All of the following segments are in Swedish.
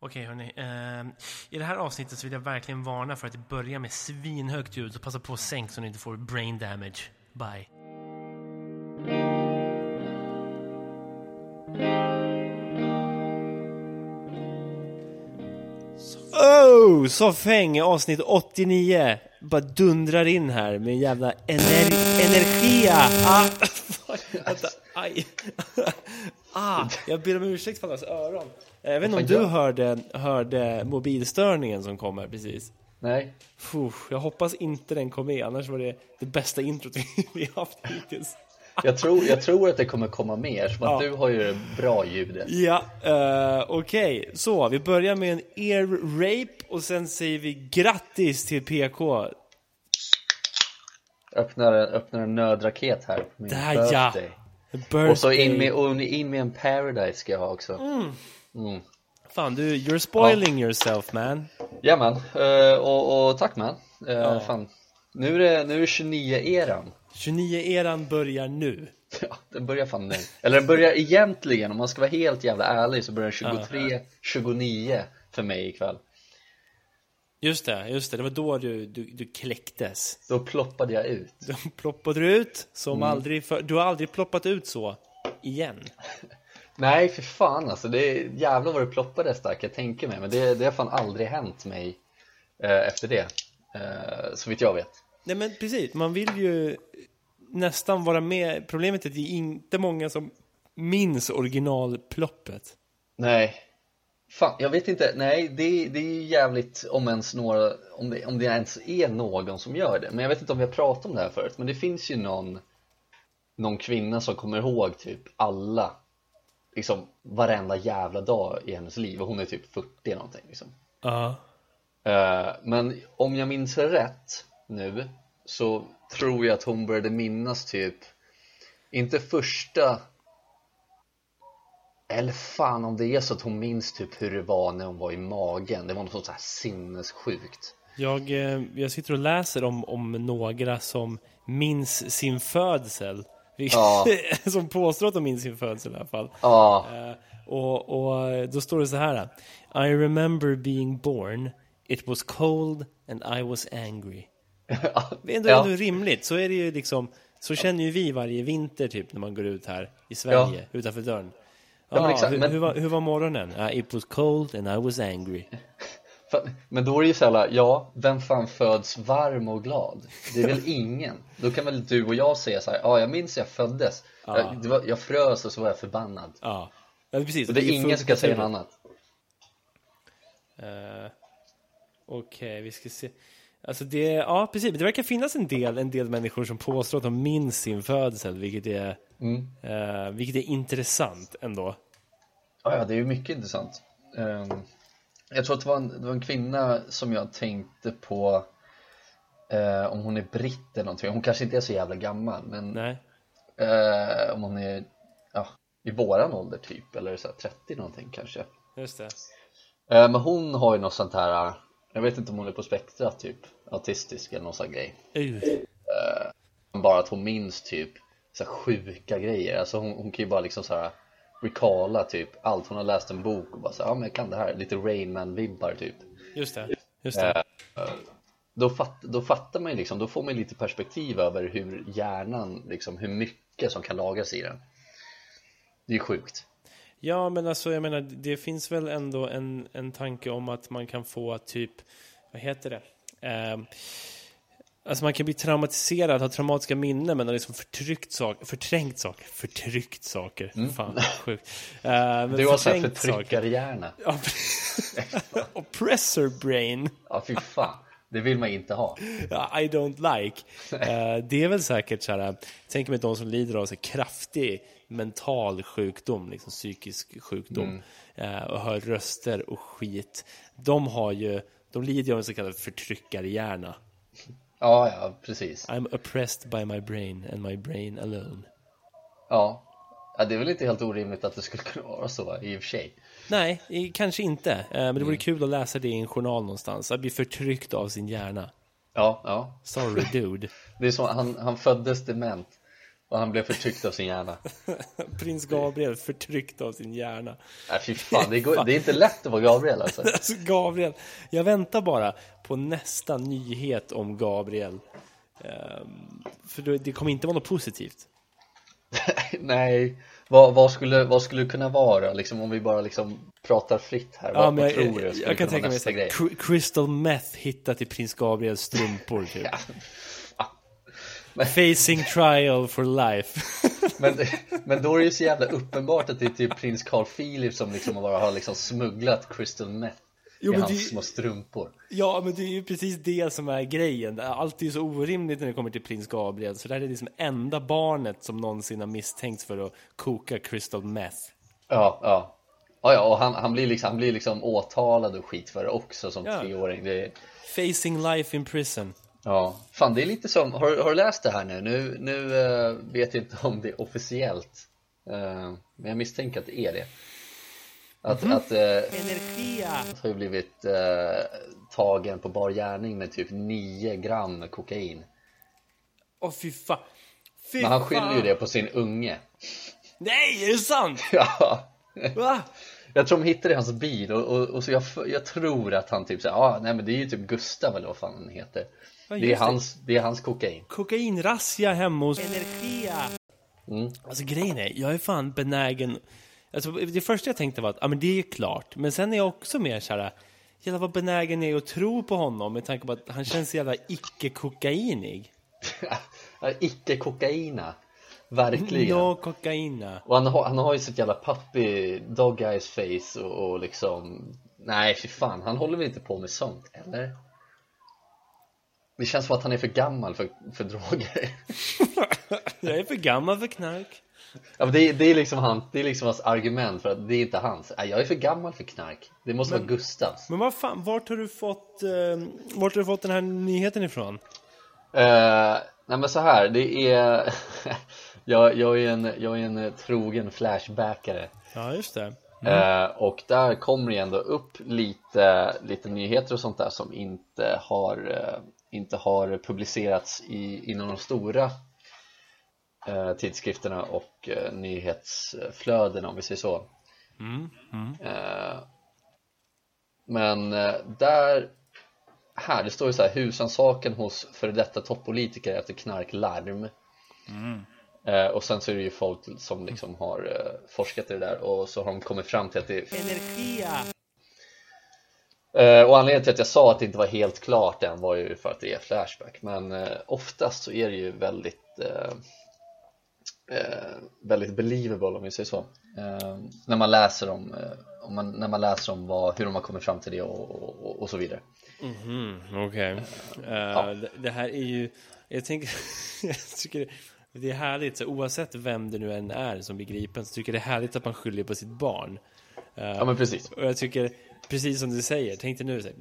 Okej hörni, eh, i det här avsnittet så vill jag verkligen varna för att börja med svinhögt ljud, så passa på att sänk så ni inte får brain damage. Bye. Oh, Soffhäng avsnitt 89 bara dundrar in här med en jävla ener energia. Ah, vänta, aj. ah, jag ber om ursäkt för allas öron. Jag vet inte om du hörde, hörde mobilstörningen som kommer precis. Nej. Puh, jag hoppas inte den kom med, annars var det det bästa introt vi haft hittills. Jag tror, jag tror att det kommer komma mer, som att Ja. du har ju bra ljudet. Ja, uh, okej. Så, vi börjar med en ear rape och sen säger vi grattis till PK. Öppnar, öppnar en nödraket här på min Där ja! birthday. Birthday. Och så in med, in med en paradise ska jag ha också. Mm. Fan du, you're spoiling yourself man. Ja man, Eh, och, och tack man. Uh, fan. Nu är det, nu är det 29-eran. 29-eran börjar nu. Ja, den börjar fan nu. Eller den börjar egentligen, om man ska vara helt jävla ärlig, så börjar den 23, 29 för mig ikväll. Just det, just det. Det var då du, du, du kläcktes. Då ploppade jag ut. Då ploppade du ut som Mm. aldrig för, Du har aldrig ploppat ut så igen. Nej för fan alltså, det är jävlar vad det ploppade starkt, jag tänker mig Men det, det har fan aldrig hänt mig eh, efter det eh, Så vitt jag vet Nej men precis, man vill ju nästan vara med. Problemet är att det är inte många som minns originalploppet. Nej Fan, jag vet inte, nej det, det är ju jävligt om ens några om det, om det ens är någon som gör det Men jag vet inte om vi har pratat om det här förut Men det finns ju någon Någon kvinna som kommer ihåg typ alla Liksom varenda jävla dag i hennes liv och hon är typ 40 någonting liksom Ja. Eh, Men om jag minns rätt nu så tror jag att hon började minnas typ inte första eller fan om det är så att hon minns typ hur det var när hon var i magen Det var något så här sinnessjukt Jag, eh, jag sitter och läser om, om några som minns sin födsel. Ja. som påstår att de minns sin födsel i alla fall. Ja, Eh, och, och då står det så här. I remember being born. It was cold and I was angry. Det är ändå, ändå rimligt. Så är det ju liksom. Så känner ju vi varje vinter typ när man går ut här i Sverige utanför dörren. Ja, men Ah, exakt, hur, men- hur, var, hur var morgonen? Ah, it was cold and I was angry. Men då är det ju såhär, ja, vem fan föds varm och glad? Det är väl ingen? Då kan väl du och jag säga så här, ja jag minns jag föddes jag, det var, jag frös och så var jag förbannad Ja, ja precis. Och det är ingen fullt som ska säga något annat Eh, Okej, vi ska se. Alltså det, ja precis, det verkar finnas en del, en del människor som påstår att de minns sin födsel, vilket är, Mm. eh, vilket är intressant ändå. Ja, ja, det är ju mycket intressant. Ehm, jag tror att det var, en, det var en kvinna som jag tänkte på eh, om hon är britt eller någonting. Hon kanske inte är så jävla gammal, men eh, om hon är ja, i våran ålder typ, eller så här 30 någonting kanske. just det. Eh, men hon har ju något sånt här, jag vet inte om hon är på spektrat typ, autistisk eller någon sån grej. Uh, Bara att hon minns typ så här sjuka grejer, alltså hon, hon kan ju bara liksom så här recalla typ allt. Hon har läst en bok och bara så ja men jag kan det här, lite Rain Man-vibbar typ. just det, just det. då, fatt, då fattar man ju liksom, då får man lite perspektiv över hur hjärnan, liksom hur mycket som kan lagras i den Det är ju sjukt Ja, men alltså jag menar, det finns väl ändå en, en tanke om att man kan få typ, vad heter det? Eh, alltså man kan bli traumatiserad, ha traumatiska minnen, men har liksom förtryckt saker, förträngt saker, förtryckt saker, fan sjukt. Eh, Mm. Du har saker. förtryckarhjärna Ja, Oppressor brain. Ja fy fan, det vill man inte ha I don't like. Eh, det är väl säkert så här, jag tänker mig de som lider av så kraftig mental sjukdom, liksom psykisk sjukdom, eh, och hör röster och skit. De har ju, de lider av en så kallad förtryckarhjärna. Ja, ja precis I'm oppressed by my brain and my brain alone. Ja, ja det är väl inte helt orimligt att det skulle kunna vara så i och för sig Nej, kanske inte. Eh, men det vore kul att läsa det i en journal någonstans. Att bli förtryckt av sin hjärna. Ja, ja Sorry dude. Det är så, han, han föddes dement Och han blev förtryckt av sin hjärna. Prins Gabriel förtryckt av sin hjärna. Nej fy fan, det, går, det är inte lätt att vara Gabriel alltså. Alltså Gabriel, jag väntar bara på nästa nyhet om Gabriel. Ehm, för det kommer inte vara något positivt. Nej, vad, vad, skulle, vad skulle det kunna vara liksom om vi bara liksom pratar fritt här? Ja, vad, men vad jag, tror du skulle jag kan tänka mig så här, Crystal Meth hittat i prins Gabriels strumpor typ. Ja, Facing trial for life. men, men då är det ju så jävla uppenbart att det är typ prins Carl Philip som liksom bara har liksom smugglat crystal meth Jo, i hans det- små strumpor. ja, men det är ju precis det som är grejen. Allt är ju så orimligt när det kommer till prins Gabriel. Så det här är liksom enda barnet som någonsin har misstänkts för att koka crystal meth. Ja, ja. Ja, ja, och han, han, blir liksom, han blir liksom åtalad och skit för det också som Ja. treåring. Det är, Facing life in prison. Ja, fan det är lite som, har, har du läst det här nu? Nu, nu eh, vet jag inte om det är officiellt, eh, men jag misstänker att det är det. Att, Mhm. att Energia. har ju blivit tagen på bar gärning med typ 9 gram kokain. Åh fy fan. Fy Men han skyller ju det på sin unge. Nej, är det sant? Ja. Va? Jag tror de hittade hans bil och, och, och så jag, jag tror att han typ säger ah, nej men det är ju typ Gustav eller vad fan han heter. Ja, Det är hans, det är hans kokain. Kokainrazzia hemma hos Energia. Mm. Alltså grejen är, jag är fan benägen. Alltså, det första jag tänkte var att ja, men det är klart. Men sen är jag också mer så här. Jävlar vad benägen är att tro på honom med tanke på att han känns så jävla icke-kokainig. Icke kokaina. Verkligen. No kokaina. Och han har, han har ju sitt jävla puppy dog eyes face och, och liksom Nej fy fan, han håller väl inte på med sånt, eller? Det känns som att han är för gammal för, för droger Jag är för gammal för knark. Ja men det, är- det är liksom han, det är liksom hans argument för att det är inte hans Nej, jag är för gammal för knark Det måste vara Gustavs Men vad fan, vart har du fått, eh, vart har du fått den här nyheten ifrån? Eh, nej men så här, det är jag, jag är en, jag är en eh, trogen flashbackare. Ja, just det. Eh, och där kommer det ändå upp lite, lite nyheter och sånt där som inte har, eh, inte har publicerats i, inom de stora eh, tidskrifterna och eh, nyhetsflödena om vi säger så. Eh, men eh, där här, det står ju så här husrannsakan hos före detta toppolitiker efter knarklarm Eh, och sen så är det ju folk som liksom har eh, forskat i det där och så har de kommit fram till att det Energia. Eh, och anledningen till att jag sa att det inte var helt klart än var ju för att det är Flashback. Men eh, oftast så är det ju väldigt eh, eh, väldigt believable om vi säger så. Eh, när man läser om, eh, om man, när man läser om vad, hur de har kommit fram till det och, och, och, så vidare. Mm, Okej. Eh, det, det här är ju, jag tänker, jag tycker det är härligt, så oavsett vem det nu än är som blir gripen, så tycker jag det är härligt att man skyller på sitt barn. Eh, Ja men precis Och jag tycker, precis som du säger, tänk dig nu, så här,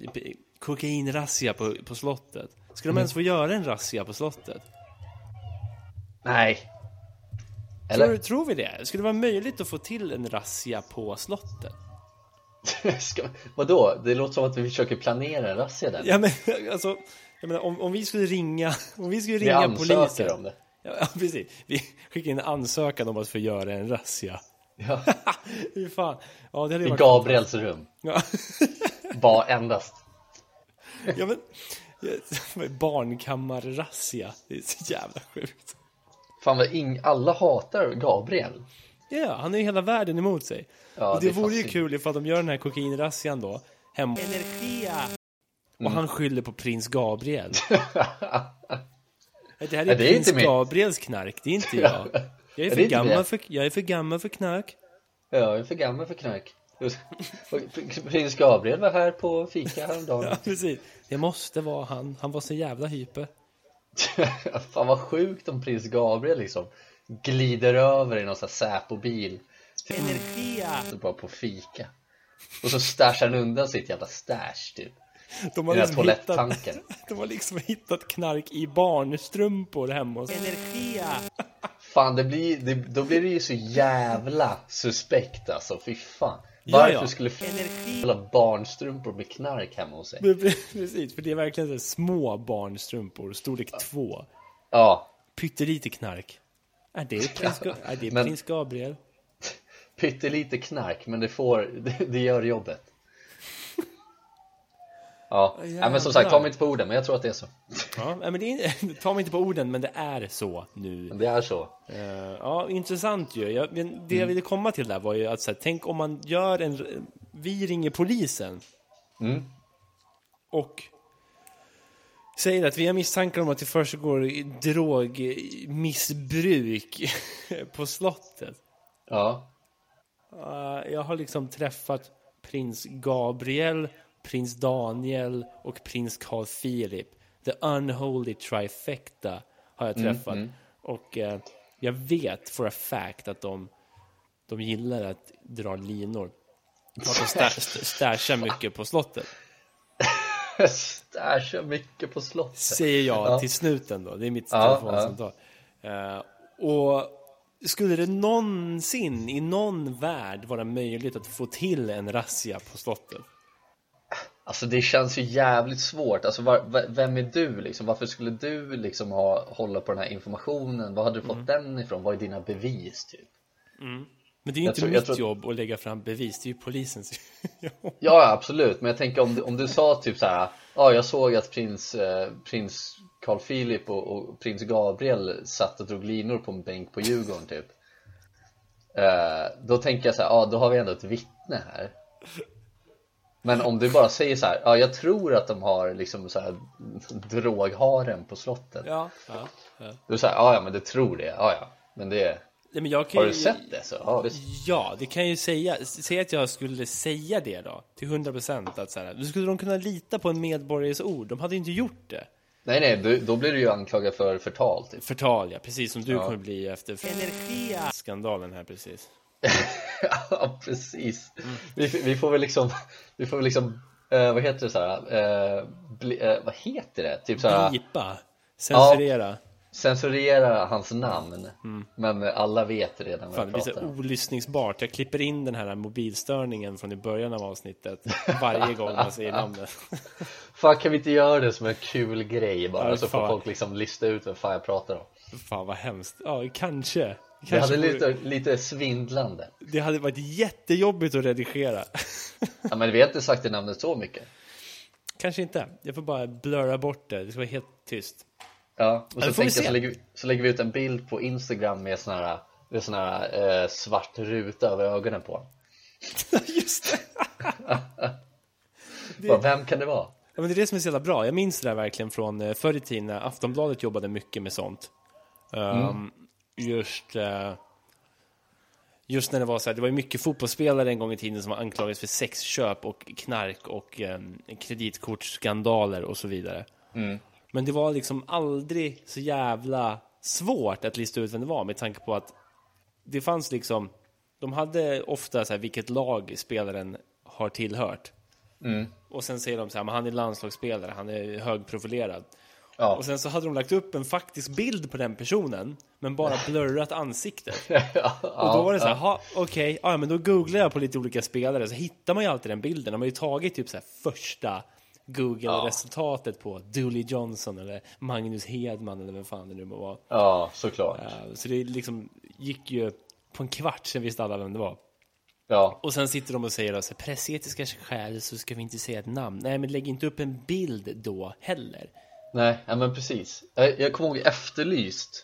kokainrazzia på, på slottet. Ska de ens få göra en razzia på slottet? Nej Tror, Eller? tror vi det? Skulle det vara möjligt att få till en razzia på slottet? Ska, vadå? Det låter som att vi försöker planera en razzia där Ja men alltså, jag menar, om, om vi skulle ringa, om vi skulle Vi ringa ansöker polisen. om det Ja, ja, precis. Vi skickar in en ansökan om att få göra en razzia. ja. Hur fan? Ja, det hade I varit Gabriels rum Ja, Bara endast ja men... Barnkammarrazzia. Det är så jävla sjukt. Fan vad ing- alla hatar Gabriel Ja, han har ju hela världen emot sig. Ja, och det, det är vore ju kul ifall de gör den här kokainrazzian då. Hem. Energia! Och Mm. han skyller på prins Gabriel. Det här är, Ja, det är prins Gabriels knark, det är inte jag. Jag är, för är inte gammal för, jag är för gammal för knark. Ja, jag är för gammal för knark Prins Gabriel var här på fika häromdagen Ja, precis. Det måste vara han. Han var så jävla hyper. Fan vad sjukt om prins Gabriel liksom glider över i någon sån här Säpo-bil Energia! bara på fika och så stashar han undan sitt jävla stash typ De har, liksom hittat, de har liksom hittat knark i barnstrumpor hemma hos Energia! Fan det blir, det, då blir det ju så jävla suspekt alltså, fy fan Ja, Varför ja. skulle alla barnstrumpor med knark hemma hos sig? Precis, för det är verkligen så här små barnstrumpor, storlek två. Ja, Pyttelite knark. Är det prins, är det men- prins Gabriel? Pyttelite knark, men det får, det, det gör jobbet. Ja, Nej, men som sagt, ta mig inte på orden, men jag tror att det är så. Ja, men det är, ta mig inte på orden, men det är så nu. Det är så. Eh, ja, intressant ju. Jag, men det jag ville komma till där var ju att så här, tänk om man gör en... Vi ringer polisen Mm. och säger att vi har misstankar om att det försiggår drogmissbruk på slottet. Ja, Eh, jag har liksom träffat prins Gabriel, prins Daniel och prins Carl Philip. The unholy trifecta har jag träffat. Och eh, jag vet for a fact att de, de gillar att dra linor. Och att de sta- st- stashar mycket på slottet. Stasha mycket på slottet. Säger jag Ja. till snuten då. Det är mitt Ja, telefonsamtal. Eh, och skulle det någonsin i någon värld vara möjligt att få till en razzia på slottet? Alltså det känns ju jävligt svårt, alltså var, vem är du liksom? Varför skulle du liksom ha, hålla på den här informationen? Var hade du fått den ifrån? Vad är dina bevis typ? Men det är ju Jag inte tror- mitt tror- jobb att lägga fram bevis, det är ju polisens jobb. Ja, absolut, men jag tänker om du, om du sa typ så här, ja jag såg att prins, eh, prins Carl Philip och, och prins Gabriel satt och drog linor på en bänk på Djurgården typ eh, Då tänker jag så här, ja då har vi ändå ett vittne här Men om du bara säger så här, ja jag tror att de har liksom så här drogharen på slottet Ja, ja, ja. Du säger, ja ja men du tror det, ja ja Men det, Nej, men jag kan har ju, du sett det så? Ja visst Ja, det kan jag ju säga. Säg att jag skulle säga det då, till 100 procent. Att så här, då skulle de kunna lita på en medborgares ord. De hade ju inte gjort det. Nej nej, du, då blir du ju anklagad för förtal typ Förtal, ja. Precis som du Ja. kommer bli efter Energia-skandalen här precis. Ja, precis. Vi, vi får väl liksom, vi får väl liksom, eh, vad heter det så här, eh, bli, eh, vad heter det? Typ så här, Blipa. Censurera. censurera hans namn, men alla vet redan vad Fan, det jag blir så pratar om. olyssningsbart. Jag klipper in den här mobilstörningen från i början av avsnittet varje gång man säger namnet. Fan kan vi inte göra det som en kul grej bara, Ja, så får folk liksom lista ut vad fan jag pratar om. Fan vad hemskt. Ja, kanske. Det kanske hade vore- lite, lite svindlande. det hade varit jättejobbigt att redigera. Ja, men vi har inte sagt det namnet så mycket. kanske inte. Jag får bara blurra bort det. Det ska vara helt tyst. Ja, och så, det tänkte jag, så, lägger så lägger vi ut en bild på Instagram med sån här, med sån här eh, svart ruta över ögonen på. Just det. Bara, Vem kan det vara? Ja, men det är det som är så jävla bra. Jag minns det där verkligen från eh, förr i tiden när Aftonbladet jobbade mycket med sånt. Um, Just eh, Just när det var så här, det var ju mycket fotbollsspelare en gång i tiden som var anklagades för sexköp och knark och um, kreditkortsskandaler och så vidare. Men det var liksom aldrig så jävla svårt att lista ut vem det var med tanke på att det fanns liksom, de hade ofta så här vilket lag spelaren har tillhört. Och sen säger de så här, men han är landslagsspelare, han är högprofilerad. Ja. Och sen så hade de lagt upp en faktisk bild på den personen, men bara blurrat ansiktet. Och då var det så här, okej, ja men då googlar jag på lite olika spelare, så hittar man ju alltid den bilden. De har ju tagit typ så första Google-resultatet på Dooley Johnson eller Magnus Hedman eller vem fan det nu må vara. Ja, såklart. Eh, Så det liksom gick ju på en kvart, sen visste alla vem det var. Ja, Och sen sitter de och säger alltså, pressetiska skäl så ska vi inte säga ett namn. Nej, men lägg inte upp en bild då heller. Nej, ja, men precis. Jag, jag kommer ihåg Efterlyst.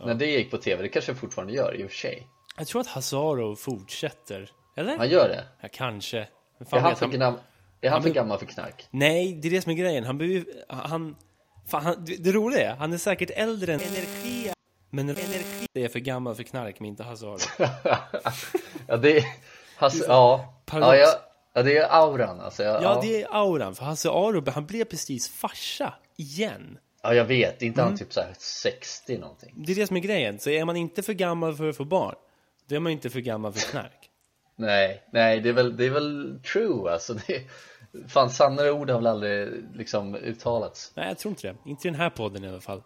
När det gick på tv, det kanske jag fortfarande gör i och för sig. Jag tror att Hazaro fortsätter. Eller? Han gör det. Ja, kanske. Men Är fan han för, han... gam... är han för men- gammal för knark? Nej, det är det som är grejen. Han behöver han, fan, han det, det roliga är, han är säkert äldre än Energia. Men Energia är för gammal för knark, men inte Hazaro. ja, det är... Hasse, ja. paradox. Ja, ja, ja, det är auran alltså. Jag, Ja, det är auran. För Hasse Aro, han blev precis farsa igen. ja, jag vet. Inte Mm. han typ så här 60 någonting? Det är det som är grejen. Så är man inte för gammal för att få barn, då är man inte för gammal för knark. Nej, nej, det är väl, det är väl true alltså. Det, fan, sannare ord har väl aldrig liksom uttalats. Nej, jag tror inte det. Inte i den här podden i alla fall.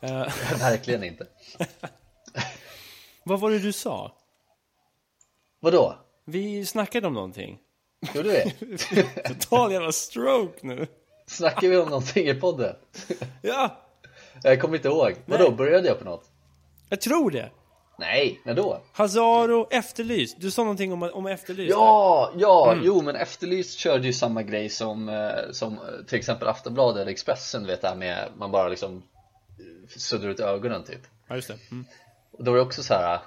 Eh, Verkligen inte. vad var det du sa? Vadå? Vi snackade om någonting. Gjorde vi? Total jävla stroke nu. Snackar vi om någonting i podden? Ja, Jag kommer inte ihåg. Vadå, började jag på något? jag tror det. Nej, när då? Hazaro Efterlyst. Du sa någonting om, om Efterlyst. Ja, ja, jo men Efterlyst körde ju samma grej som, eh, som eh, till exempel Aftonbladet eller Expressen, vet det här med man bara liksom eh, suddar ut ögonen typ. Ja, just det. Mm. Och då var det också så här.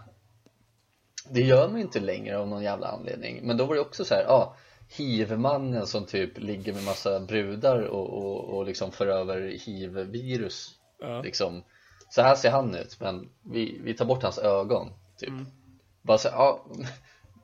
Det gör man ju inte längre av någon jävla anledning. Men då var det också så här, ja, hiv-mannen som typ ligger med massa brudar och, och, och liksom för över hiv-virus. Ja. Liksom, så här ser han ut, men vi, vi tar bort hans ögon. Typ. Bara så, ja,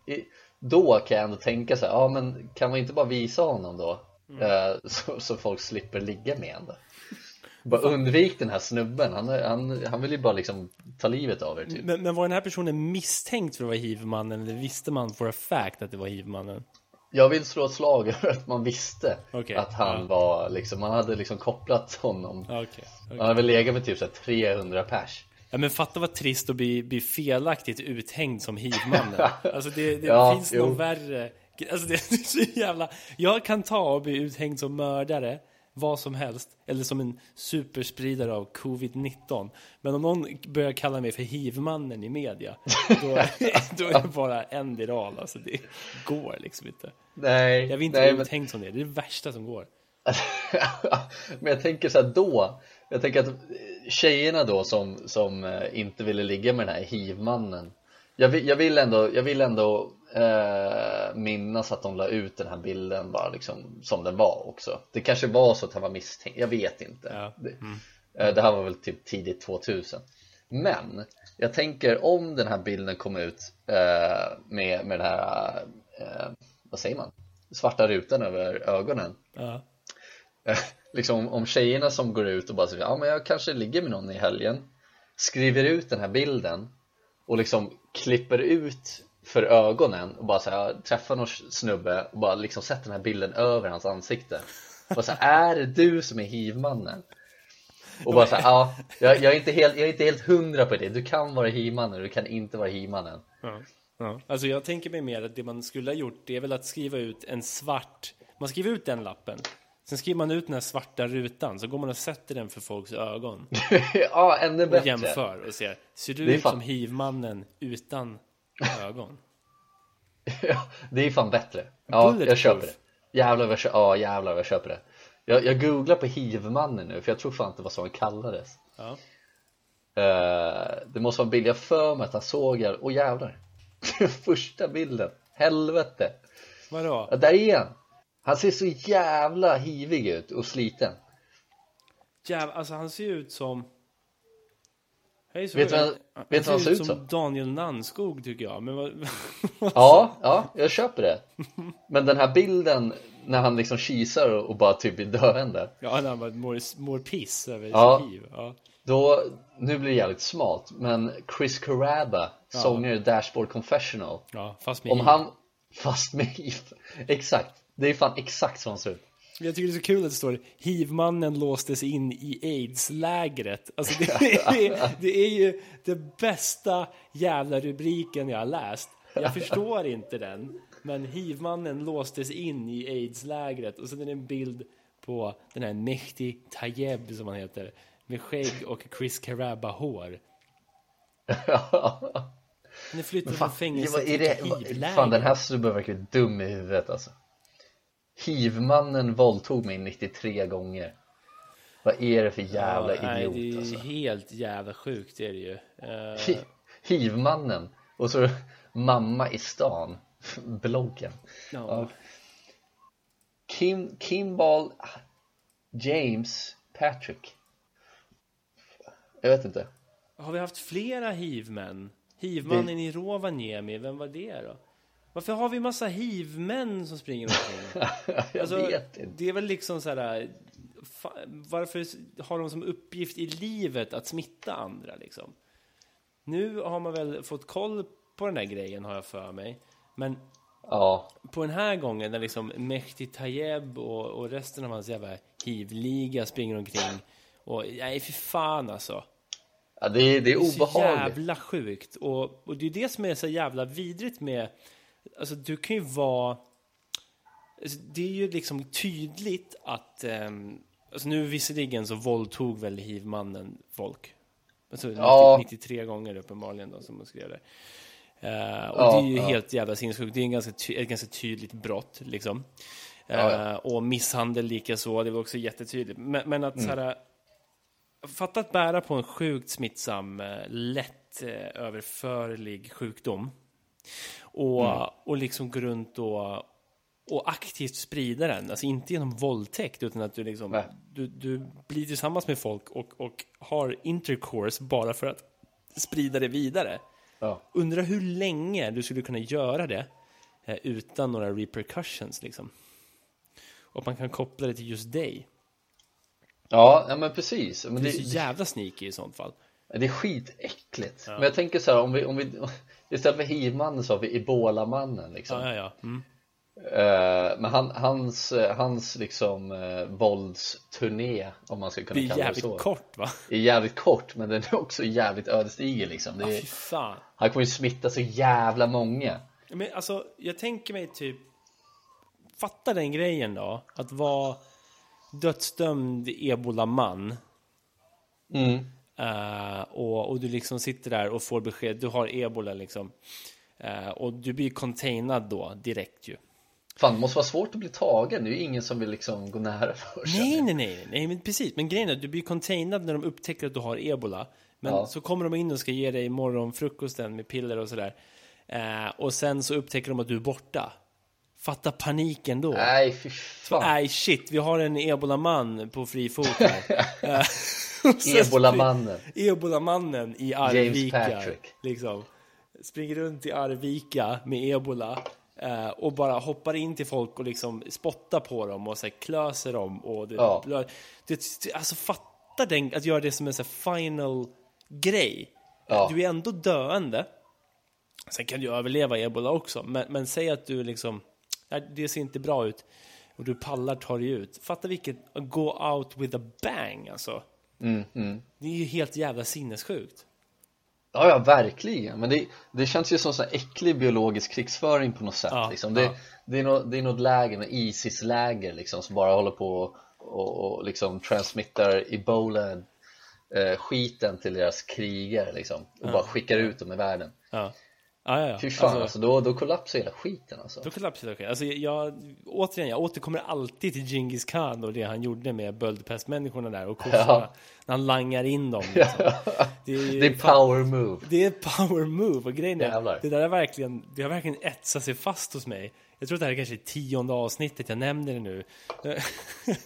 då kan jag ändå tänka så här, ja men kan man inte bara visa honom då? Eh, så, så folk slipper ligga med honom. Bara undvik den här snubben, han, han, han vill ju bara liksom ta livet av er typ. Men, men var den här personen misstänkt för att vara hiv-mannen eller visste man for a fact att det var hiv-mannen? Jag vill slå ett slag över att man visste Okej, att han ja. var liksom, man hade liksom kopplat honom Okej. okej. Han hade väl legat med typ så här 300 pers Ja, men fatta vad trist att bli, bli felaktigt uthängd som hiv-mannen. Alltså det, det Ja, finns jo. någon värre. Alltså det är så jävla... Jag kan ta och bli uthängd som mördare, vad som helst, eller som en superspridare av covid-19. Men om någon börjar kalla mig för hiv-mannen i media, då, då är det bara en viral. Alltså det går liksom inte. Nej, Jag vill inte nej bli men, uthängd som det, det är det värsta som går. men jag tänker så här då Jag tänker att tjejerna då som, som eh, inte ville ligga med den här hivmannen jag vill, jag vill ändå, jag vill ändå eh, minnas att de la ut den här bilden bara liksom som den var också Det kanske var så att han var misstänkt, jag vet inte Ja. det, eh, det här var väl typ tidigt 2000 Men jag tänker om den här bilden kom ut eh, med, med den här, eh, vad säger man? Svarta rutan över ögonen Ja. Eh, liksom om tjejerna som går ut och bara säger ja men jag kanske ligger med någon i helgen skriver ut den här bilden och liksom klipper ut för ögonen och bara säger träffar någon snubbe och bara liksom sätter den här bilden över hans ansikte och så här, är det du som är hivmannen? Och bara såhär, ja, jag, jag, är inte helt, jag är inte helt hundra på det, du kan vara hivmannen, du kan inte vara hivmannen Ja. Ja. Alltså jag tänker mig mer att det man skulle ha gjort det är väl att skriva ut en svart Man skriver ut den lappen Sen skriver man ut den här svarta rutan så går man och sätter den för folks ögon Ja, ännu och bättre jämför och ser Ser du ut fan- som hivmannen utan ögon? Ja, det är fan bättre. Ja, jag köper det. Jävlar vad jag, ja, jävlar vad jag köper det. Jag, jag googlar på hivmannen nu, för jag tror fan inte vad som kallades. Ja. Eh, det måste vara en bild, jag för mig att han såg jag, åh jävlar. Första bilden, helvete. Vadå? Ja, där är han. Han ser så jävla hivig ut och sliten. Jäv, alltså han ser ut som Hej, så Vet du vad- han, vet vad han ser ut som? som? Daniel Nannskog tycker jag, men vad, Ja, ja, jag köper det. Men den här bilden när han liksom kisar och bara typ blir döende. Ja, när han bara mår, mår piss över Ja. sitt hiv ja. Då, nu blir det jävligt smalt, men Chris Caraba, sångare i Dashboard Confessional ja, fast med Om han, fast med hiv, exakt, det är fan exakt så han ser ut Jag tycker det är så kul att det står Hivmannen låstes in i aids-lägret. Alltså det är, det är ju den bästa jävla rubriken jag har läst. Jag förstår inte den. Men hivmannen låstes in i aids-lägret. Och sen är det en bild på den här Mehdi Tayeb som han heter. Med skägg och Chris Caraba-hår. Han är flyttad från fängelse till hivläger. fan den här snubben verkar dum i huvudet alltså Hivmannen våldtog mig 93 gånger Vad är det för jävla Ja, nej, idiot det är alltså helt jävla sjukt det är det ju. Eh, Hi- Hivmannen och så mamma i stan bloggen ja. Kim, Kimball James Patrick Jag vet inte Har vi haft flera hivmän? Hivmannen i Rovaniemi, vem var det då? Varför har vi massa hivmän som springer omkring? Jag Alltså, vet inte Det är väl liksom så här... Varför har de som uppgift i livet att smitta andra liksom? Nu har man väl fått koll på den där grejen har jag för mig. Men Ja, på den här gången när liksom Mehdi Tayeb och, och resten av hans jävla hivliga springer omkring och nej för fan alltså. ja det, är, det är Det är så obehagligt jävla sjukt. Och, och det är det som är så jävla vidrigt med... Alltså du kan ju vara... Alltså, det är ju liksom tydligt att... ehm, alltså nu visserligen så våldtog väl hivmannen folk. Alltså Ja. 90, 93 gånger uppenbarligen då som hon skrev det. Eh, och Ja, det är ju ja. helt jävla sinnessjukt. Det är en ganska ett ganska tydligt brott liksom. Eh, ja. Och misshandel lika så, det var också jättetydligt. Men, men att Mm. så här, fatta att bära på en sjukt smittsam, eh, lätt eh, överförlig sjukdom. Och, Mm. och liksom gå runt och, och aktivt sprida den. Alltså inte genom våldtäkt utan att du liksom Nej. du, du blir tillsammans med folk och, och har intercourse bara för att sprida det vidare. Ja. Undrar hur länge du skulle kunna göra det eh, utan några repercussions liksom. Och man kan koppla det till just dig. Ja, ja men precis. Men Det är så jävla sneaky i sånt fall. det är skitäckligt. Men jag tänker så här, om vi, om vi istället för hivmannen så har vi ebolamannen liksom. Ja, ja, ja. Mm. Eh, men han, hans, eh, hans liksom eh, våldsturné, om man ska kunna Det är kalla det jävligt så, kort va? är jävligt kort men den är också jävligt ödesdiger liksom. Det är, fan. han kommer ju smitta så jävla många. Men alltså, jag tänker mig typ... Fatta den grejen då. Att vara dödsdömd ebolaman. Mm. Uh, och, och du liksom sitter där och får besked. Du har ebola liksom. Eh, och du blir containad då direkt ju. Fan, det måste vara svårt att bli tagen. Det är ju ingen som vill liksom gå nära för sig. Nej, nej, nej, nej, men precis. Men grejen är att du blir containad när de upptäcker att du har ebola. Men Ja. så kommer de in och ska ge dig morgonfrukosten med piller och sådär. Eh, och sen så upptäcker de att du är borta. Fatta paniken då. Nej, fy fan. Nej shit, vi har en ebolaman på fri fot här. Ebolamannen. Ebolamannen i Arvika. Patrick. Liksom. Springer runt i Arvika med ebola. eh, och bara hoppar in till folk och liksom spottar på dem och så här, klöser dem. Och det, Ja. det, alltså fatta den, att göra det som en så final grej. Ja. Du är ändå döende. Sen kan du överleva ebola också, men, men säg att du liksom, det ser inte bra ut och du pallar ta dig ut. Fatta vilket go out with a bang alltså. Mm, mm. Det är ju helt jävla sinnessjukt. Ja, ja, verkligen. Men det, det känns ju som sån här äcklig biologisk krigsföring på något sätt. Ja, liksom. det, ja. det, är något, det är något läger, något ISIS-läger liksom, som bara håller på och, och, liksom transmittar ebola eh, skiten till deras krigare liksom, och bara skickar ut dem i världen. Ja, ja, ja. Fy fan, alltså, Alltså, då, då kollapsar hela skiten alltså. då kollapsar det. Alltså, jag, återigen, jag återkommer alltid till Genghis Khan och det han gjorde med böldpestmänniskorna där och kossorna. Ja. När han langar in dem. Liksom. Det är, Det är power move. Det är power move och grejen är, Jävlar. det där är verkligen, det har verkligen etsat sig fast hos mig. Jag tror att det här är kanske tionde avsnittet jag nämner det nu.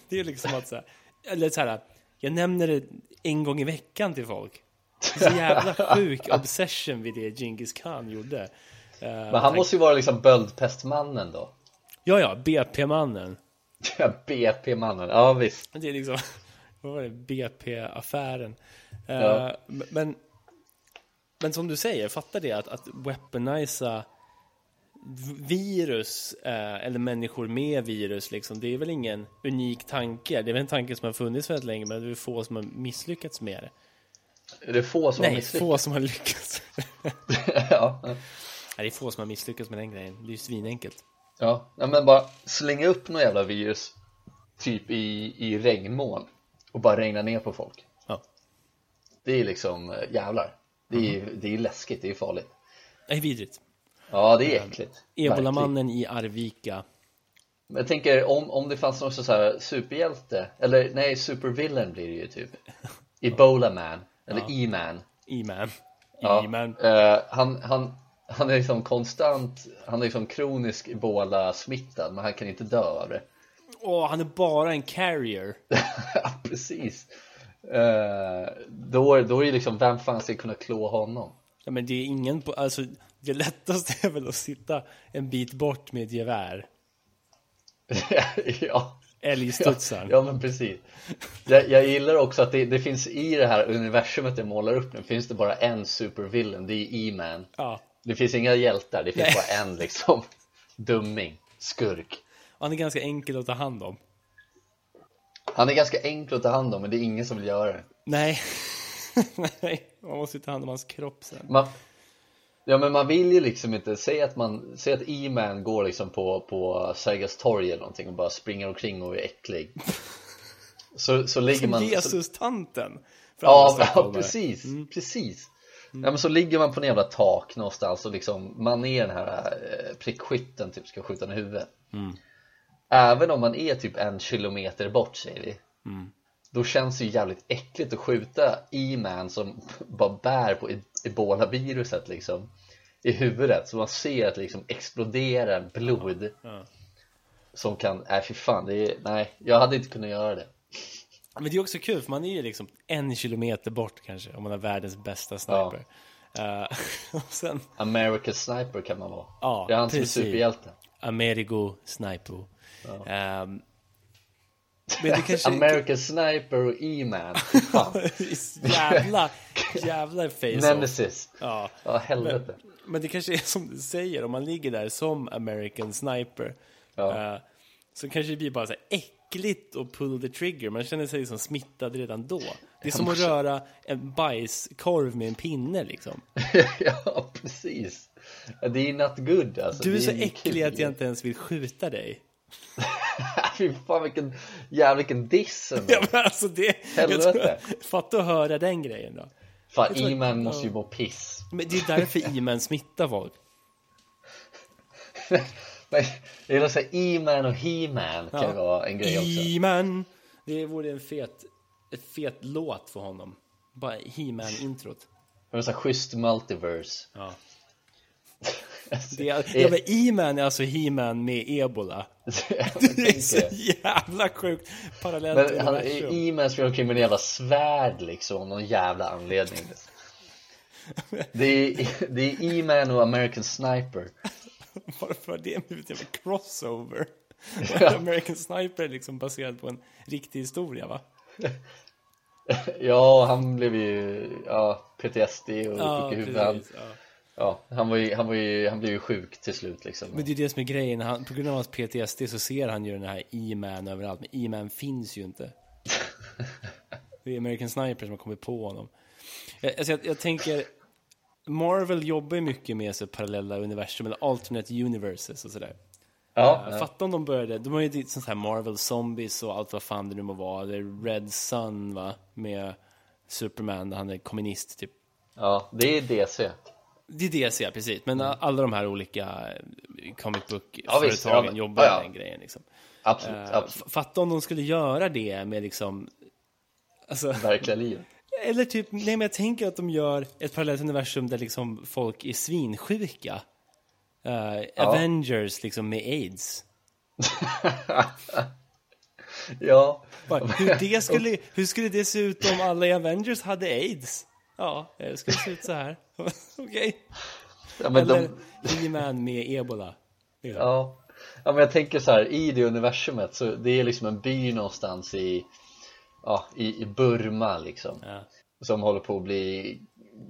Det är liksom att så här, eller så här, jag nämner det en gång i veckan till folk. Så jävla sjuk obsession vid det Genghis Khan gjorde. Eh, Men han måste ju vara liksom böldpestmannen då. Ja, ja, BP-mannen. Ja, BP-mannen, ja visst. Det är liksom, vad var det, BP-affären. Eh, Ja. Men, men som du säger, fatta det att, att weaponisa virus, eh, eller människor med virus, liksom, det är väl ingen unik tanke. Det är väl en tanke som har funnits väldigt länge, men det är få som har misslyckats med det. Är det få som har Nej, misslyckats? få som har lyckats. ja. Nej, det är få som har misslyckats med den grejen. Det är ju svinenkelt. Ja. ja, men bara slänga upp något jävla virus typ i, i regnmoln och bara regna ner på folk. Ja. Det är liksom eh, jävlar. Det är, Mhm. det är läskigt, det är farligt. Det är vidrigt. Ja, det är äckligt. Verkligen. Ebolamannen i Arvika. Men jag tänker om, om det fanns någon så här superhjälte, eller nej, supervillain blir det ju typ. Ebola man, eller E-man. E-man. Ja, E-man. eh, han, han, han är liksom konstant, han är liksom kronisk ebola-smittad men han kan inte dö av det. Åh, han är bara en carrier. ja, precis. Eh, då, då är det liksom, vem fan ska kunna klå honom? Ja, men det är ingen på, alltså det lättaste är väl att sitta en bit bort med ett gevär. ja, Älgstudsaren. ja men precis. Jag, jag gillar också att det, det finns i det här universumet jag målar upp nu, finns det bara en supervillain, det är E-Man. Ja. Det finns inga hjältar, det finns Nej. bara en liksom dumming, skurk. Han är ganska enkel att ta hand om. Han är ganska enkel att ta hand om men det är ingen som vill göra det. Nej. Nej, man måste ju ta hand om hans kropp sen. Man, ja men man vill ju liksom inte, säg att man, säg att E-Man går liksom på, på Sergels torg eller någonting och bara springer omkring och är äcklig. Så, så ligger Som man, Jesus-tanten. Ja, ja precis, Mm. precis Ja men så ligger man på en jävla tak någonstans och liksom man är den här eh, prickskytten typ ska skjuta den i huvudet Mm. Även om man är typ en kilometer bort säger vi Mm. Då känns det ju jävligt äckligt att skjuta E-man som bara bär på ebola-viruset liksom I huvudet så man ser att det liksom exploderar blod Ja. Som kan, nej fy fan, det är, nej jag hade inte kunnat göra det Men det är också kul för man är ju liksom en kilometer bort kanske om man har världens bästa sniper. Eh, och sen American Sniper kan man vara Ja, Det är han som är precis. superhjälte Amerigo Sniper. Ehm, men det kanske... American Sniper och E-Man, jävla, jävla face Nemesis. Ja. Ja helvete. Men det kanske är som du säger, om man ligger där som American Sniper Ja. eh, Så kanske det blir bara så här äckligt att pull the trigger, man känner sig som smittad redan då. Det är som att röra en bajskorv med en pinne liksom. Ja precis. Det är not good alltså. Du är Det så äcklig kul. att jag inte ens vill skjuta dig Fy fan vilken, jävla vilken diss. Ja men alltså det, jag Helvete. fatta att höra den grejen då. Fan E-Man måste ju må piss. Men det är därför E-man smittar folk. Är något såhär E-Man och He-Man kan ju vara en grej också. He-Man Det vore en fet, en fet låt för honom. Bara He-Man-introt. Det var såhär schysst multiverse. Ja. Det är, ja men E-Man är alltså He-Man med ebola Det är så jävla sjukt parallellt Men han, E-Man springer omkring med en jävla svärd liksom av någon jävla anledning Det är, det är E-Man och American Sniper Varför har det blivit en crossover? Ja. American Sniper är liksom baserad på en riktig historia va? Ja, han blev ju, ja, PTSD och Ja, sjuk i huvudet. Ja. Ja, han var ju, han var ju, han blev ju sjuk till slut liksom Men det är det som är grejen, han, på grund av hans PTSD så ser han ju den här E-Man överallt, men E-Man finns ju inte. Det är American Sniper som har kommit på honom. Jag, alltså jag, jag tänker, Marvel jobbar ju mycket med så parallella universum, eller alternate universes och sådär. Ja, Ja. Fatta om de började, de har ju sånt här Marvel Zombies och allt vad fan det nu må vara, eller Red Sun va, med Superman, där han är kommunist typ. ja, det är DC Det är DC, precis. Men alla de här olika eh, comic Ja, book-företagen ja, men- jobbar ja, ja. med den grejen. Liksom. Absolut, absolut, f- Fatta om de skulle göra det med liksom... Alltså, verkliga livet eller typ, nej men jag tänker att de gör ett parallellt universum där liksom folk är svinsjuka. Eh, Avengers liksom med aids. Ja, Bara, hur, det skulle, hur skulle det se ut om alla i Avengers hade aids? Ja, det skulle se ut så här. Okej. ja men Eller de, He-Man med ebola. Ja Ja men jag tänker så här, i det universumet så det är liksom en by någonstans i Ja, i, i Burma liksom Ja. Som håller på att bli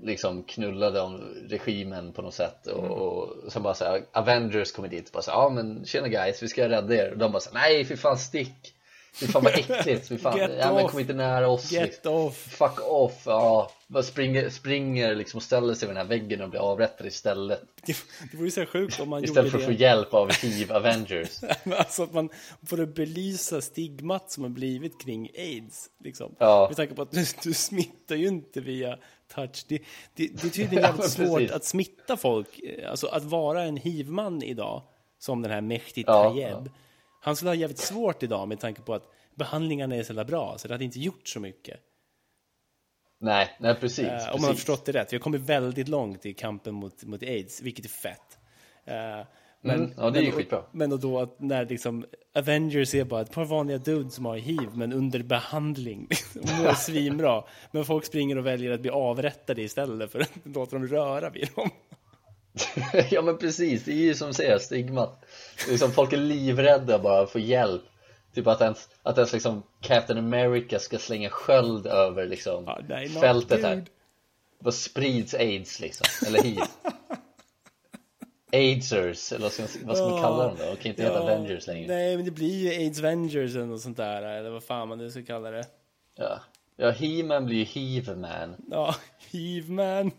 liksom knullade av regimen på något sätt och, och sen bara så här, Avengers kommer dit och bara så här, ja men tjena guys, vi ska rädda er och de bara så här, nej fy fan stick Fy fan vad äckligt, fy fan, Get ja men kom inte nära oss Get liksom. off. Fuck off, ja, springer, springer liksom och ställer sig vid den här väggen och blir avrättad istället Det, det vore så här sjukt om man Istället för att få hjälp av hiv Avengers alltså att man får belysa stigmat som har blivit kring aids. Liksom. Ja. Med tanke på att du, du smittar ju inte via touch. Det, det, det är tydligen jävligt svårt att smitta folk. Alltså att vara en hivman idag, som den här Mehdi Ja, Tayeb. Han skulle ha jävligt svårt idag med tanke på att behandlingarna är så jävla bra, så det hade inte gjort så mycket. Nej, nej precis, precis. om man har förstått det rätt. Vi har kommit väldigt långt i kampen mot, mot aids, vilket är fett. Eh, men, Mm, ja, det är ju skitbra. Men och då att när liksom Avengers är bara ett par vanliga dudes som har hiv, men under behandling och mår svinbra. Men folk springer och väljer att bli avrättade istället för att låta dem röra vid dem. ja men precis, det är ju som säger, stigmat. Det är som Folk är livrädda bara för hjälp. Typ att ens, att ens liksom Captain America ska slänga sköld över liksom Ja, nej, fältet här. dude. Vad sprids aids liksom, eller hiv. Aidsers, eller vad ska, vad ska man kalla dem då? De kan inte heta Avengers längre. Nej, men det blir ju aids Avengers eller något sånt där, eller vad fan man nu ska kalla det. Ja, ja He-Man blir ju Heave-Man Ja, hiv-man.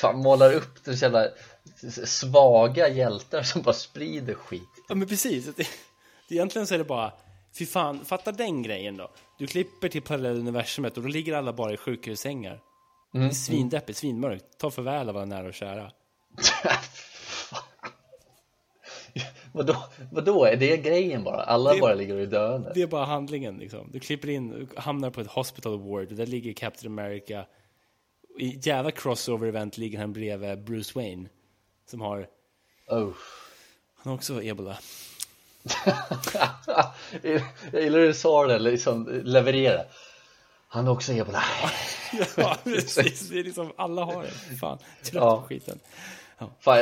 Fan målar upp det så jävla svaga hjältar som bara sprider skit Ja men precis, det, egentligen så är det bara Fy fan, fatta den grejen då. Du klipper till parallelluniversumet och då ligger alla bara i sjukhussängar. Är svindeppigt, svinmörkt. Ta farväl av alla nära och kära. vadå, vadå, är det grejen bara? Alla Det- bara ligger är döende? Det är bara handlingen liksom. Du klipper in, hamnar på ett hospital ward och där ligger Captain America. I jävla crossover event ligger han bredvid Bruce Wayne. Som har, Oh. han har också ebola. Jag gillar hur du sa det, liksom leverera. Han är också ebola. ja, precis. Det är liksom, alla har det. Fan, trött Ja. på skiten. Fan,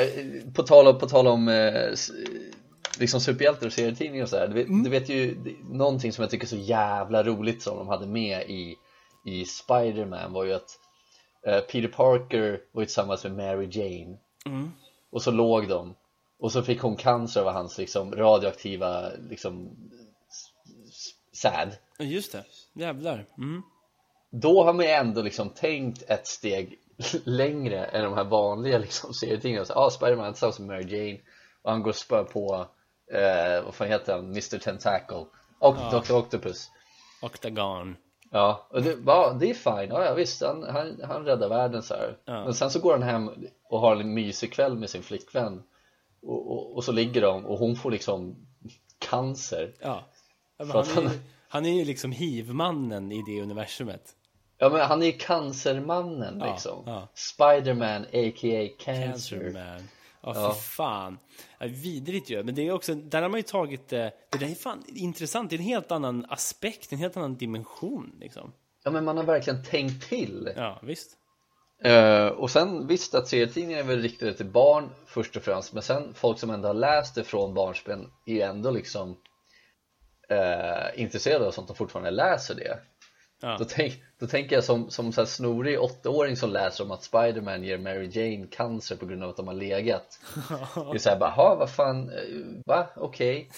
på tal om, på tal om eh, liksom superhjältar och serietidningar och sådär. Du, vet- du vet ju någonting som jag tycker är så jävla roligt som de hade med i, i Spider-Man var ju att Peter Parker var tillsammans med Mary Jane och så låg de och så fick hon cancer av hans liksom radioaktiva liksom säd. Ja, Just det, jävlar. Mm. Då har man ju ändå liksom tänkt ett steg längre än de här vanliga liksom serietidningarna. Så, ah, Spiderman tillsammans med Mary Jane och han går och spör på, eh, vad fan heter han, Mr Tentacle och Dr. Octopus. Octagon. Ja, och det, ja, det är fine, ja, ja visst, han, han, han räddar världen så här. Ja. Men sen så går han hem och har en mysig kväll med sin flickvän och, och, och så ligger de och hon får liksom cancer. Ja. men att han, är, ju- han- han är ju liksom hiv-mannen i det universumet. Ja men han är ju cancermannen Ja, liksom. ja. Spiderman a.k.a. Cancer Cancer. Ja, Ja. fy fan. Ja, vidrigt ju. Men det är också, där har man ju tagit det. Det där är fan intressant. Det är en helt annan aspekt, en helt annan dimension liksom. Ja men man har verkligen tänkt till. Ja, visst. Eh, och sen visst att serietidningar är väl riktade till barn först och främst men sen folk som ändå har läst det från barnsben är ju ändå liksom eh, intresserade av sånt och fortfarande läser det. Ja. Då, tänk, då tänker jag som, som så här snorig åttaåring som läser om att Spiderman ger Mary Jane cancer på grund av att de har legat. Det är såhär bara, "Ha, vad fan, eh, va? Okej.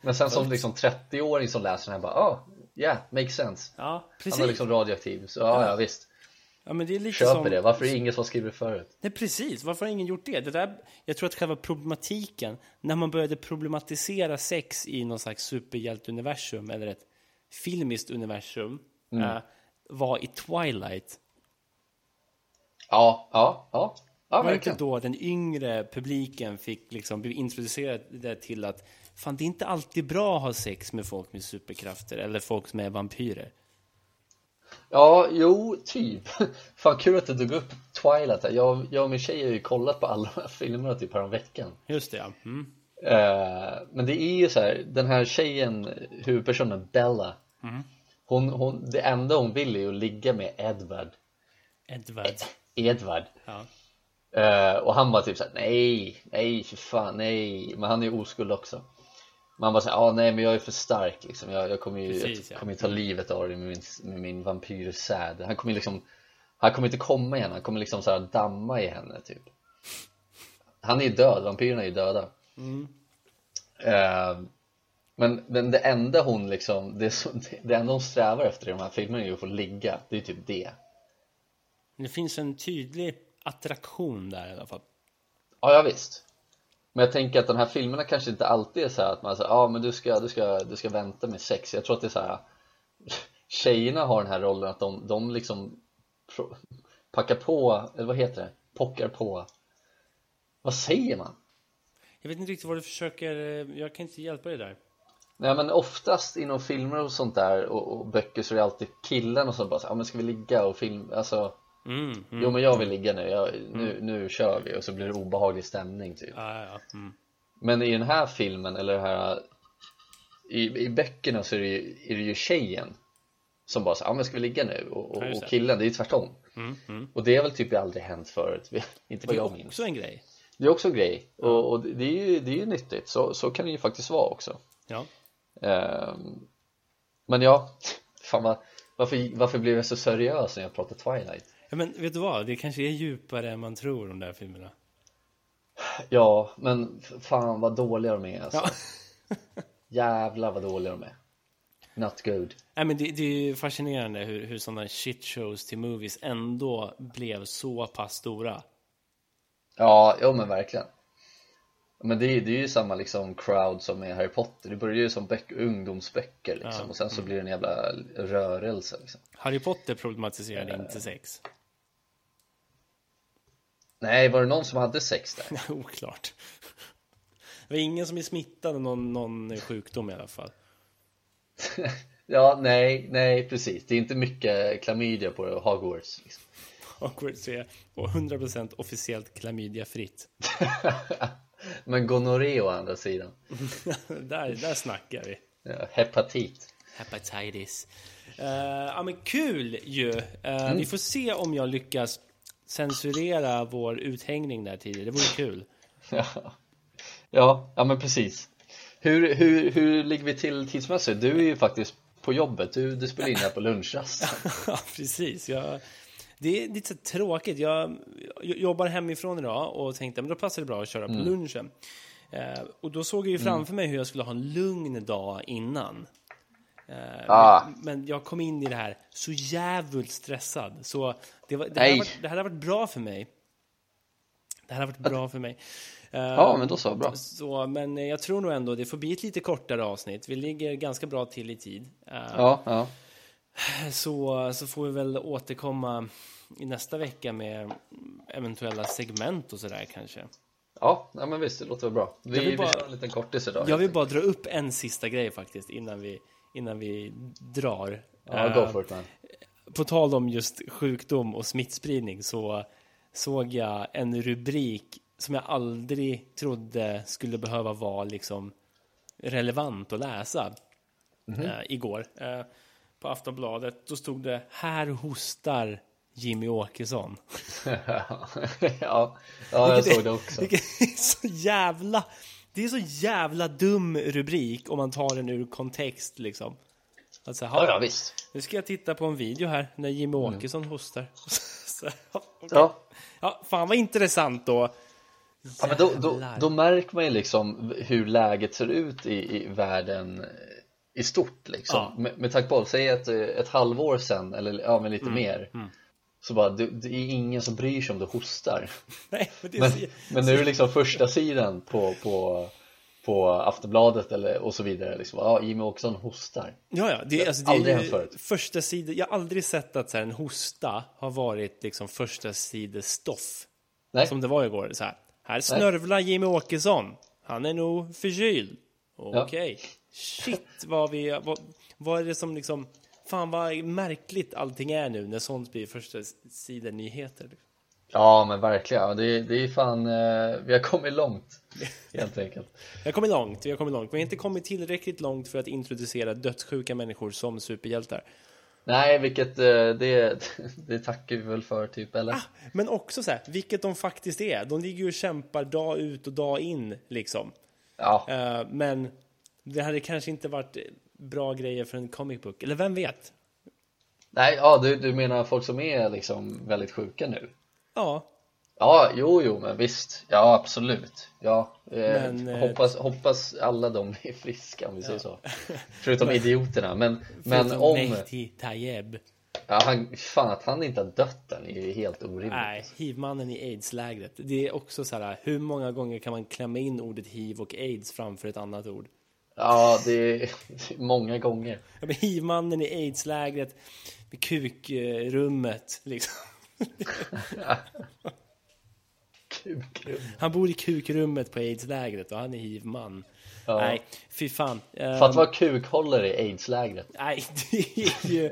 Men sen som liksom 30-åring som läser den här bara, ah, yeah, makes sense. Ja, Han precis. är liksom radioaktiv, så ja, ja visst. Ja, men det är lite Köper som... det, varför är det ingen som skriver förut? Nej, precis. Varför har ingen gjort det? det där, jag tror att själva problematiken, när man började problematisera sex i någon slags superhjälteuniversum eller ett filmiskt universum, eh, var i Twilight. Ja, ja, ja, ja var det inte då den yngre publiken fick liksom bli introducerad till att fan, det är inte alltid bra att ha sex med folk med superkrafter eller folk som är vampyrer. Ja, jo, typ. Fan kul att du tog upp Twilight. Jag, jag och min tjej har ju kollat på alla de här filmerna typ veckan. Just det, ja. Mm. Eh, men det är ju så här, den här tjejen, huvudpersonen Bella hon, hon, det enda hon vill är ju att ligga med Edward. Edward. Edward. Ja. Eh, och han var typ såhär, nej, nej för fan, nej. Men han är ju oskuld också. Man bara såhär, ah, nej men jag är för stark liksom. Jag, jag kommer ju Precis, jag ja. kommer ju ta livet av dig med min, med min vampyrsäd. Han kommer liksom Han kommer inte komma igen, han kommer liksom så damma i henne typ. Han är ju död, vampyrerna är ju döda. Eh, men, men det enda hon liksom det, det enda hon strävar efter i de här filmerna är ju att få ligga Det är typ det Det finns en tydlig attraktion där i alla fall. Ja, ja visst. Men jag tänker att de här filmerna kanske inte alltid är så här att man säger ja ah, men du ska, du, ska, du ska vänta med sex. Jag tror att det är så här tjejerna har den här rollen att de, de liksom packar på, eller vad heter det? Pockar på. Vad säger man? Jag vet inte riktigt vad du försöker... eh, Jag kan inte hjälpa dig där. Nej men oftast inom filmer och sånt där och, och böcker så är det alltid killen och så bara så, ja men ska vi ligga och film, alltså Mm, mm. Jo men jag vill ligga nu, jag, nu, nu kör vi och så blir det obehaglig stämning typ Ja, ja. Mm. Men i den här filmen, eller det här I, i böckerna så är det, ju, är det ju tjejen Som bara säger, ja men ska vi ligga nu? Och, och, och det. killen, det är ju tvärtom Mm, mm. Och det har väl typ aldrig hänt förut, inte vad Det jag är minns också en grej. Det är också en grej, och, och det, är ju, det är ju nyttigt, så, så kan det ju faktiskt vara också Ja. Ehm, Men ja, fan vad, varför, varför blev jag så seriös när jag pratade Twilight? ja. Men vet du vad? Det kanske är djupare än man tror, de där filmerna. Ja, men fan vad dåliga de är alltså. Ja. Jävlar vad dåliga de är Not good Nej, men det, det är ju fascinerande hur, hur sådana shit shows till movies ändå blev så pass stora. Ja, jo men verkligen Men det är, det är ju samma liksom crowd som med Harry Potter, det börjar ju som böck, ungdomsböcker liksom Ja. och sen så blir det en jävla rörelse liksom Harry Potter problematiserade inte sex. Nej, var det någon som hade sex där? Oklart. Det var ingen som är smittad av någon, någon sjukdom i alla fall. Ja, nej, nej precis, det är inte mycket klamydia på Hogwarts liksom. Hogwarts är 100% officiellt klamydiafritt. Men gonorré å andra sidan, där, där snackar vi. ja, hepatit Hepatitis. Uh, ja men kul ju. Uh, Vi får se om jag lyckas censurera vår uthängning där tidigare. Det vore kul. Ja, ja, ja men precis hur, hur, hur ligger vi till tidsmässigt? Du är ju faktiskt på jobbet, du, du spelar in här på lunchrasten Ja, precis. Jag, det är lite så tråkigt. Jag, jobbar hemifrån idag och tänkte men då passar det bra att köra på lunchen. Eh, och då såg jag ju framför mig hur jag skulle ha en lugn dag innan. Eh, Ah. men, men jag kom in i det här så jävligt stressad. Så det, var, det, här, var, det här har varit bra för mig. Det här har varit bra för mig. Eh, Ja, men då så, bra så, men jag tror nog ändå det får bli ett lite kortare avsnitt. Vi ligger ganska bra till i tid. Eh, Ja, ja, så, så får vi väl återkomma i nästa vecka med eventuella segment och sådär kanske. ja, ja men visst, det låter väl bra Vi, bara- vi kör en liten kortis idag Jag vill bara dra upp en sista grej faktiskt innan vi, innan vi drar. Ja, Eh, go for it man på tal om just sjukdom och smittspridning så såg jag en rubrik som jag aldrig trodde skulle behöva vara liksom relevant att läsa eh, igår. Eh, på Aftonbladet, då stod det Här hostar Jimmy Åkesson. ja, ja, jag Vilket är- såg det också Vilket är så jävla... Det är så jävla dum rubrik om man tar den ur kontext liksom. Alltså, Ja, ja, visst Nu ska jag titta på en video här när Jimmy Åkesson hostar. Så, okej. Ja, ja, fan vad intressant då. Ja, men då, då, då märker man ju liksom hur läget ser ut i, i världen i stort liksom. Ja. Med, med tanke på, säg ett, ett halvår sedan eller ja, men Mm, lite mer Så bara, det, det är ingen som bryr sig om du hostar Nej, men det är Men, men nu är det liksom första sidan på, på, på Aftonbladet eller, och så vidare liksom. Ja, Jimmy Åkesson hostar ja, ja, det, alltså, det Aldrig är ju förut. första sidan. Jag har aldrig sett att så här, en hosta har varit liksom första sidestoff. Nej, Som det var igår. Så här, här snörvlar Jimmy Åkesson. Han är nog förkyld. Okej. Shit, vad vi... Vad, vad är det som liksom... Fan vad märkligt allting är nu när sånt blir första sidan nyheter. ja men verkligen, det, det är fan, eh, vi har kommit långt Helt enkelt Vi har kommit långt, vi har kommit långt. Vi har inte kommit tillräckligt långt för att introducera dödssjuka människor som superhjältar. Nej, vilket eh, det, det tackar vi väl för typ, eller? Men också så här, vilket de faktiskt är. De ligger ju och kämpar dag ut och dag in, liksom. Ja, Eh, men det hade kanske inte varit bra grejer för en comic book. Eller vem vet? nej, ja du, du menar folk som är liksom väldigt sjuka nu? Ja, Ja, jo, jo, men visst, ja absolut Ja, eh, Men, eh, hoppas, hoppas alla de är friska om vi säger så Förutom idioterna, men, men om Mehdi Tayeb. ja, han, Fan att han inte har dött än är ju helt orimligt Nej, hivmannen i aids-lägret. Det är också så här, hur många gånger kan man klämma in ordet hiv och aids framför ett annat ord? Ja, det är, många gånger Ja, men hivmannen i aids-lägret med kukrummet, liksom. Han bor i kukrummet på aids-lägret och han är hivman. Ja. Nej, fy fan. Ehm, För att vara kukhållare i aidslägret Nej, det är, ju,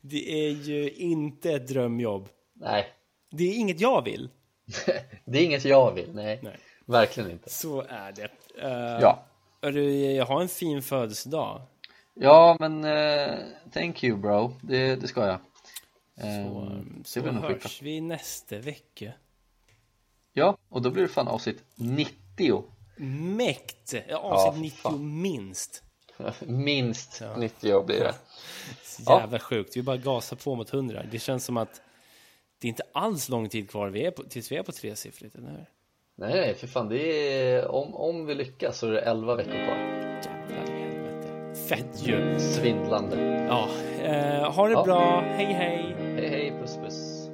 det är ju inte ett drömjobb. Nej, Det är inget jag vill. det är inget jag vill, nej, Nej. Verkligen inte Så är det. Uh, Ja. Du, jag har en fin födelsedag. Ja, men eh, thank you bro, det, det ska jag så nog skitbra. hörs vi nästa vecka. Ja, och då blir det fan avsnitt 90 Mäkt! Ja, avsnitt Ja, 90 fan. minst. Minst 90 blir det Så Ja. jävla sjukt. Vi bara gasar på mot 100. Det känns som att det är inte alls lång tid kvar vi är på, tills vi är på tresiffrigt, eller hur? Nej, nej, för fan, det är, om, om vi lyckas så är det 11 veckor kvar Jävlar i helvete. Fett ju! Svindlande Ja, eh, ha det Ja. bra. Hej, hej! Hej hej, puss puss